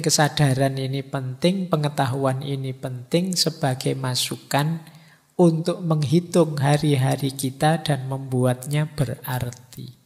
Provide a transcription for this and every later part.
Kesadaran ini penting, pengetahuan ini penting sebagai masukan untuk menghitung hari-hari kita dan membuatnya berarti.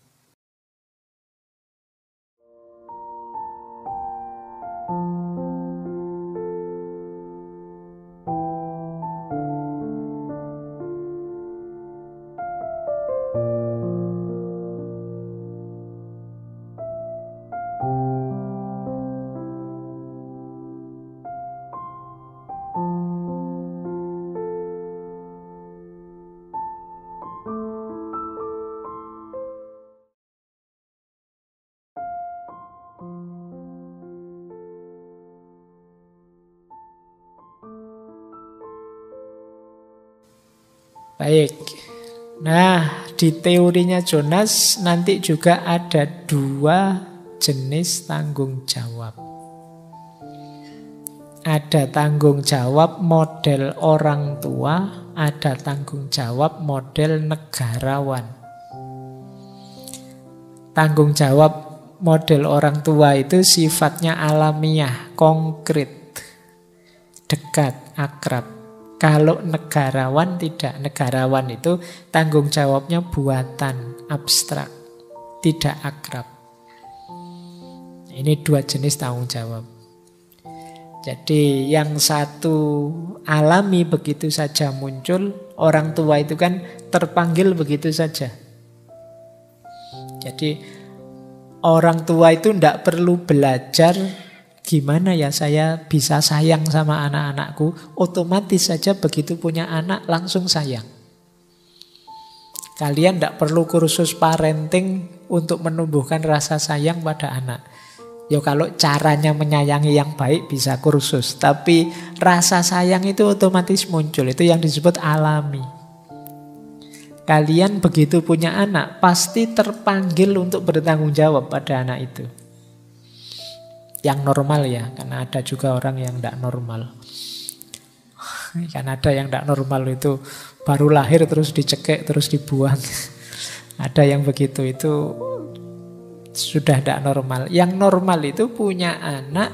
Baik. Nah, di teorinya Jonas nanti juga ada dua jenis tanggung jawab. Ada tanggung jawab model orang tua, ada tanggung jawab model negarawan. Tanggung jawab model orang tua itu sifatnya alamiah, konkret, dekat, akrab. Kalau negarawan tidak, negarawan itu tanggung jawabnya buatan abstrak, tidak akrab. Ini dua jenis tanggung jawab. Jadi yang satu alami begitu saja muncul, orang tua itu kan terpanggil begitu saja. Jadi orang tua itu tidak perlu belajar Gimana ya saya bisa sayang sama anak-anakku? Otomatis saja begitu punya anak langsung sayang. Kalian tidak perlu kursus parenting untuk menumbuhkan rasa sayang pada anak. Ya kalau caranya menyayangi yang baik bisa kursus. Tapi rasa sayang itu otomatis muncul. Itu yang disebut alami. Kalian begitu punya anak pasti terpanggil untuk bertanggung jawab pada anak itu yang normal ya, karena ada juga orang yang tidak normal. Kan ada yang tidak normal itu baru lahir terus dicekek terus dibuang. ada yang begitu itu sudah tidak normal. Yang normal itu punya anak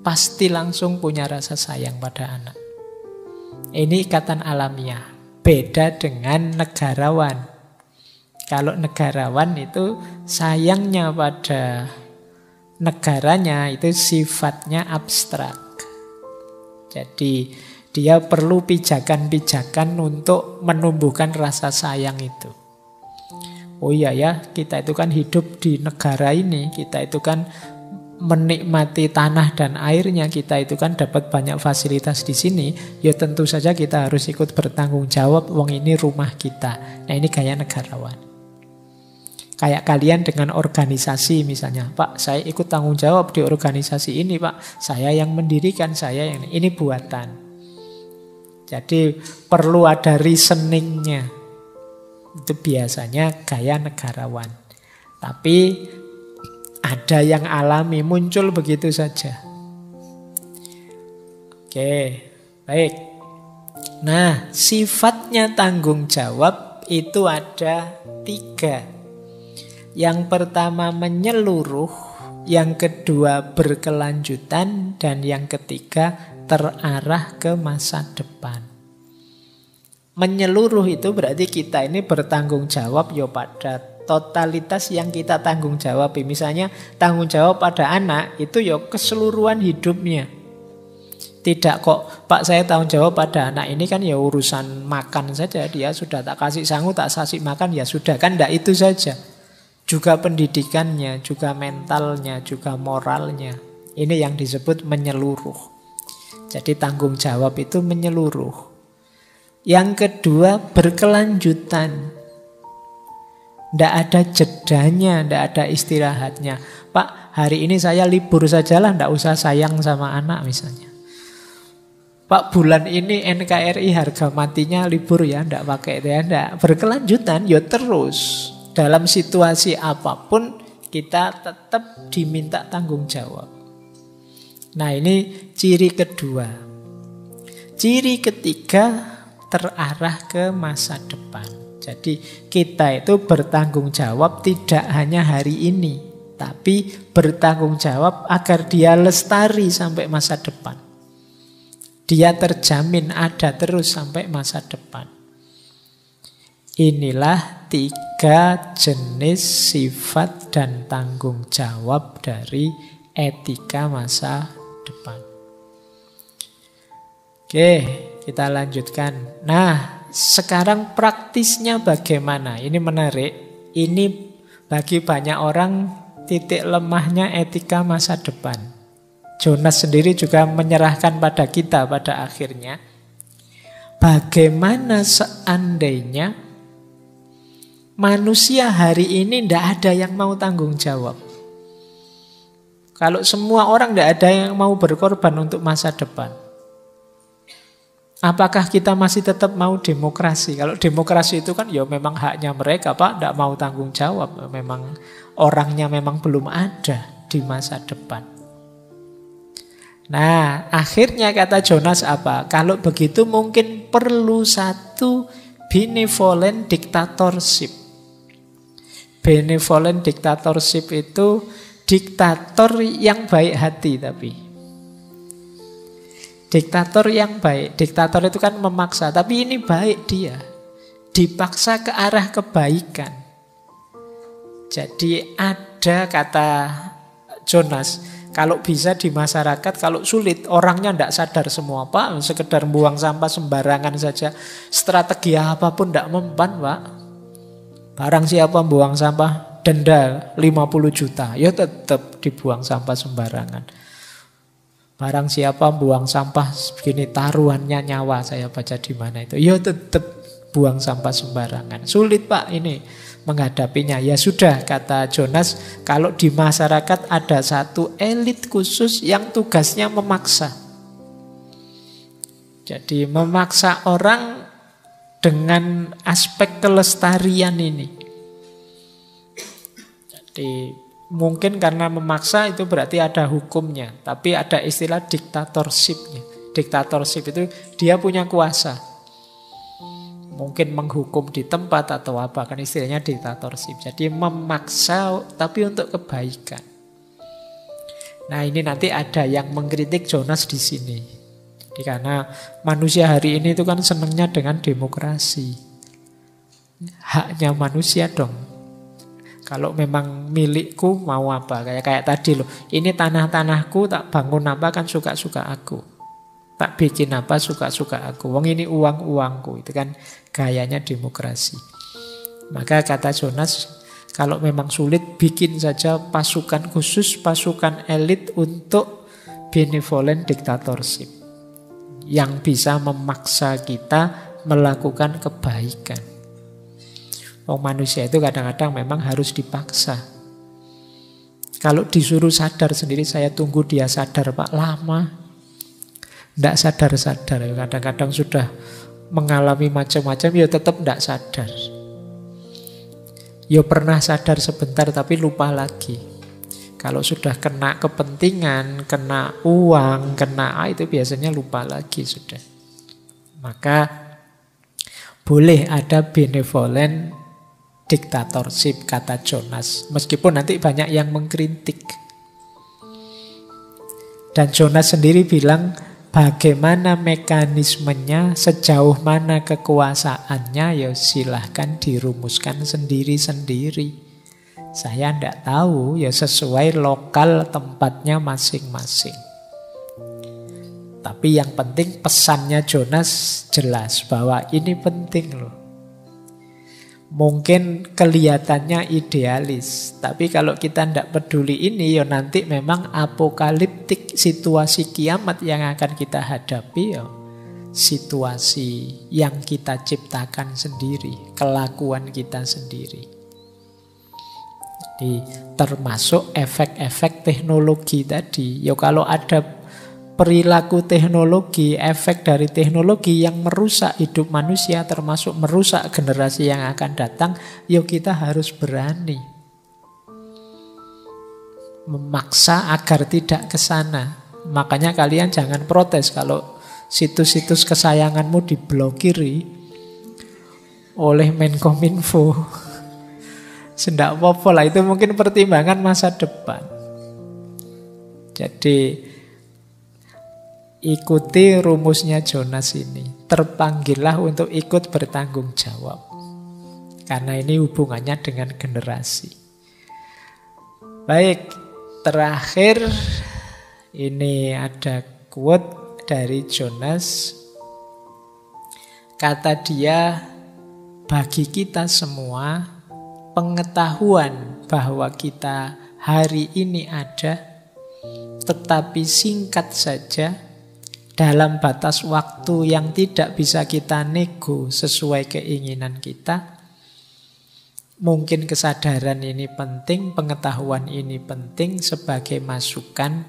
pasti langsung punya rasa sayang pada anak. Ini ikatan alamiah. Beda dengan negarawan. Kalau negarawan itu sayangnya pada negaranya itu sifatnya abstrak. Jadi dia perlu pijakan-pijakan untuk menumbuhkan rasa sayang itu. Oh iya ya, kita itu kan hidup di negara ini, kita itu kan menikmati tanah dan airnya, kita itu kan dapat banyak fasilitas di sini, ya tentu saja kita harus ikut bertanggung jawab, wong ini rumah kita. Nah ini gaya negarawan. Kayak kalian dengan organisasi misalnya, Pak, saya ikut tanggung jawab di organisasi ini, Pak. Saya yang mendirikan, saya yang ini buatan. Jadi perlu ada reasoningnya. Itu biasanya gaya negarawan. Tapi ada yang alami, muncul begitu saja. Oke, baik. Nah, sifatnya tanggung jawab itu ada tiga. Yang pertama menyeluruh, yang kedua berkelanjutan, dan yang ketiga terarah ke masa depan. Menyeluruh itu berarti kita ini bertanggung jawab ya pada totalitas yang kita tanggung jawab. Misalnya tanggung jawab pada anak itu ya keseluruhan hidupnya. Tidak kok, Pak saya tanggung jawab pada anak ini kan ya urusan makan saja. Dia sudah tak kasih sangu, tak kasih makan, ya sudah kan tidak itu saja. Juga pendidikannya, juga mentalnya, juga moralnya. Ini yang disebut menyeluruh. Jadi tanggung jawab itu menyeluruh. Yang kedua berkelanjutan. Tidak ada jedanya, tidak ada istirahatnya. Pak, hari ini saya libur sajalah, tidak usah sayang sama anak misalnya. Pak bulan ini NKRI harga matinya libur ya, tidak pakai ya, tidak. Berkelanjutan, ya terus. Dalam situasi apa pun kita tetap diminta tanggung jawab. Nah ini ciri kedua. Ciri ketiga terarah ke masa depan. Jadi kita itu bertanggung jawab tidak hanya hari ini, tapi bertanggung jawab agar dia lestari sampai masa depan. Dia terjamin ada terus sampai masa depan. Inilah tiga jenis sifat dan tanggung jawab dari etika masa depan. Oke, kita lanjutkan. Nah, sekarang praktisnya bagaimana? Ini menarik. Ini bagi banyak orang titik lemahnya etika masa depan. Jonas sendiri juga menyerahkan pada kita pada akhirnya. Bagaimana seandainya manusia hari ini tidak ada yang mau tanggung jawab? Kalau semua orang tidak ada yang mau berkorban untuk masa depan. Apakah kita masih tetap mau demokrasi? Kalau demokrasi itu kan ya memang haknya mereka, Pak, tidak mau tanggung jawab. Memang orangnya memang belum ada di masa depan. Nah, akhirnya kata Jonas apa? Kalau begitu mungkin perlu satu benevolent dictatorship. Benevolent dictatorship itu diktator yang baik hati tapi Diktator yang baik, diktator itu kan memaksa, tapi ini baik dia. Dipaksa ke arah kebaikan. Jadi ada kata Jonas, kalau bisa di masyarakat, kalau sulit orangnya tidak sadar semua Pak, sekedar buang sampah sembarangan saja. Strategi apa pun tidak mempan Pak. Barang siapa buang sampah, denda 50 juta, ya tetap dibuang sampah sembarangan. Barang siapa buang sampah begini taruhannya nyawa saya baca di mana itu. Ya tetap buang sampah sembarangan. Sulit Pak ini menghadapinya. Ya sudah kata Jonas, kalau di masyarakat ada satu elit khusus yang tugasnya memaksa. Jadi memaksa orang dengan aspek kelestarian ini. Jadi Mungkin karena memaksa itu berarti ada hukumnya, tapi ada istilah diktatorshipnya. Diktatorship itu dia punya kuasa. Mungkin menghukum di tempat atau apa, kan istilahnya diktatorship. Jadi memaksa tapi untuk kebaikan. Nah ini nanti ada yang mengkritik Jonas di sini. Jadi karena manusia hari ini itu kan senangnya dengan demokrasi. Haknya manusia dong kalau memang milikku mau apa? Kayak kayak tadi loh. Ini tanah-tanahku tak bangun apa kan suka-suka aku. Tak bikin apa suka-suka aku. Wong ini uang-uangku. Itu kan gayanya demokrasi. Maka kata Jonas, kalau memang sulit bikin saja pasukan khusus, pasukan elit untuk benevolent dictatorship. Yang bisa memaksa kita melakukan kebaikan. Oh manusia itu kadang-kadang memang harus dipaksa. Kalau disuruh sadar sendiri, saya tunggu dia sadar Pak lama. Tidak sadar-sadar. Kadang-kadang sudah mengalami macam-macam, ya tetap tidak sadar. Ya pernah sadar sebentar tapi lupa lagi. Kalau sudah kena kepentingan, kena uang, kena itu biasanya lupa lagi sudah. Maka boleh ada benevolent diktatorship kata Jonas. Meskipun nanti banyak yang mengkritik. Dan Jonas sendiri bilang bagaimana mekanismenya, sejauh mana kekuasaannya, ya silahkan dirumuskan sendiri-sendiri. Saya tidak tahu, ya sesuai lokal tempatnya masing-masing. Tapi yang penting pesannya Jonas jelas bahwa ini penting loh. Mungkin kelihatannya idealis, tapi kalau kita tidak peduli ini, ya nanti memang apokaliptik situasi kiamat yang akan kita hadapi, ya situasi yang kita ciptakan sendiri, kelakuan kita sendiri. Jadi termasuk efek-efek teknologi tadi. Ya kalau ada perilaku teknologi, efek dari teknologi yang merusak hidup manusia termasuk merusak generasi yang akan datang, yuk kita harus berani memaksa agar tidak ke sana. Makanya kalian jangan protes kalau situs-situs kesayanganmu diblokiri oleh Menkominfo. Sendak popo lah, itu mungkin pertimbangan masa depan. Jadi ikuti rumusnya Jonas ini. Terpanggillah untuk ikut bertanggung jawab. Karena ini hubungannya dengan generasi. Baik, terakhir ini ada quote dari Jonas. Kata dia, bagi kita semua, pengetahuan bahwa kita hari ini ada, tetapi singkat saja, dalam batas waktu yang tidak bisa kita nego sesuai keinginan kita, mungkin kesadaran ini penting, pengetahuan ini penting sebagai masukan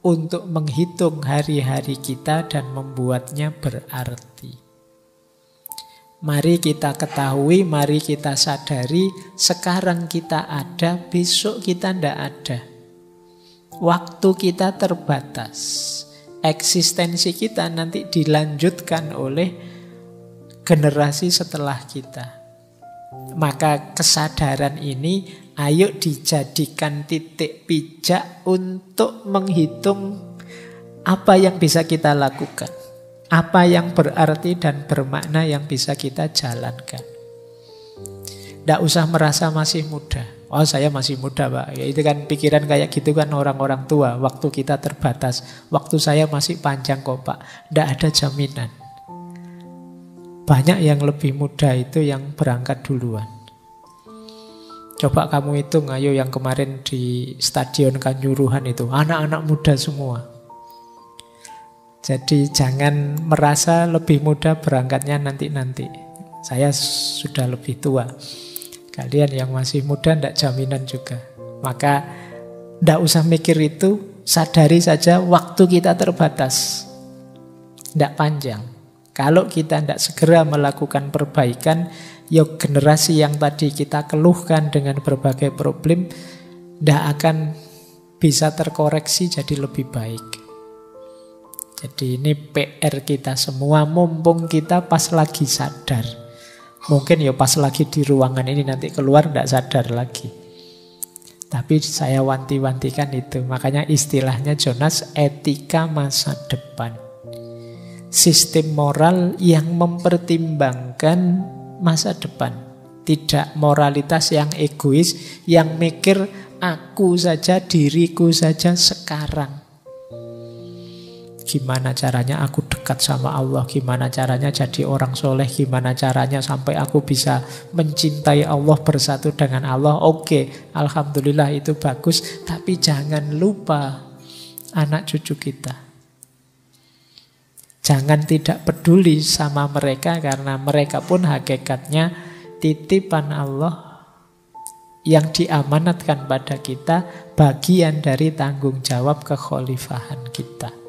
untuk menghitung hari-hari kita dan membuatnya berarti. Mari kita ketahui, mari kita sadari, sekarang kita ada, besok kita tidak ada. Waktu kita terbatas. Eksistensi kita nanti dilanjutkan oleh generasi setelah kita. Maka kesadaran ini ayo dijadikan titik pijak untuk menghitung apa yang bisa kita lakukan apa yang berarti dan bermakna yang bisa kita jalankan. Tidak usah merasa masih muda. Oh saya masih muda pak. Ya, itu kan pikiran kayak gitu kan orang-orang tua. Waktu kita terbatas. Waktu saya masih panjang kok pak. Tidak ada jaminan. Banyak yang lebih muda itu yang berangkat duluan. Coba kamu hitung, ayo yang kemarin di Stadion Kanjuruhan itu. Anak-anak muda semua. Jadi jangan merasa lebih mudah berangkatnya nanti-nanti. Saya sudah lebih tua. Kalian yang masih muda tidak jaminan juga. Maka tidak usah mikir itu, sadari saja waktu kita terbatas. Tidak panjang. Kalau kita tidak segera melakukan perbaikan, ya generasi yang tadi kita keluhkan dengan berbagai problem, tidak akan bisa terkoreksi jadi lebih baik. Jadi ini PR kita semua mumpung kita pas lagi sadar. Mungkin ya pas lagi di ruangan ini nanti keluar tidak sadar lagi. Tapi saya wanti-wantikan itu. Makanya istilahnya Jonas etika masa depan. Sistem moral yang mempertimbangkan masa depan. Tidak moralitas yang egois, yang mikir aku saja, diriku saja sekarang. Gimana caranya aku dekat sama Allah, gimana caranya jadi orang soleh, gimana caranya sampai aku bisa mencintai Allah bersatu dengan Allah. Oke, Alhamdulillah itu bagus, tapi jangan lupa anak cucu kita. Jangan tidak peduli sama mereka karena mereka pun hakikatnya titipan Allah yang diamanatkan pada kita bagian dari tanggung jawab kekhalifahan kita.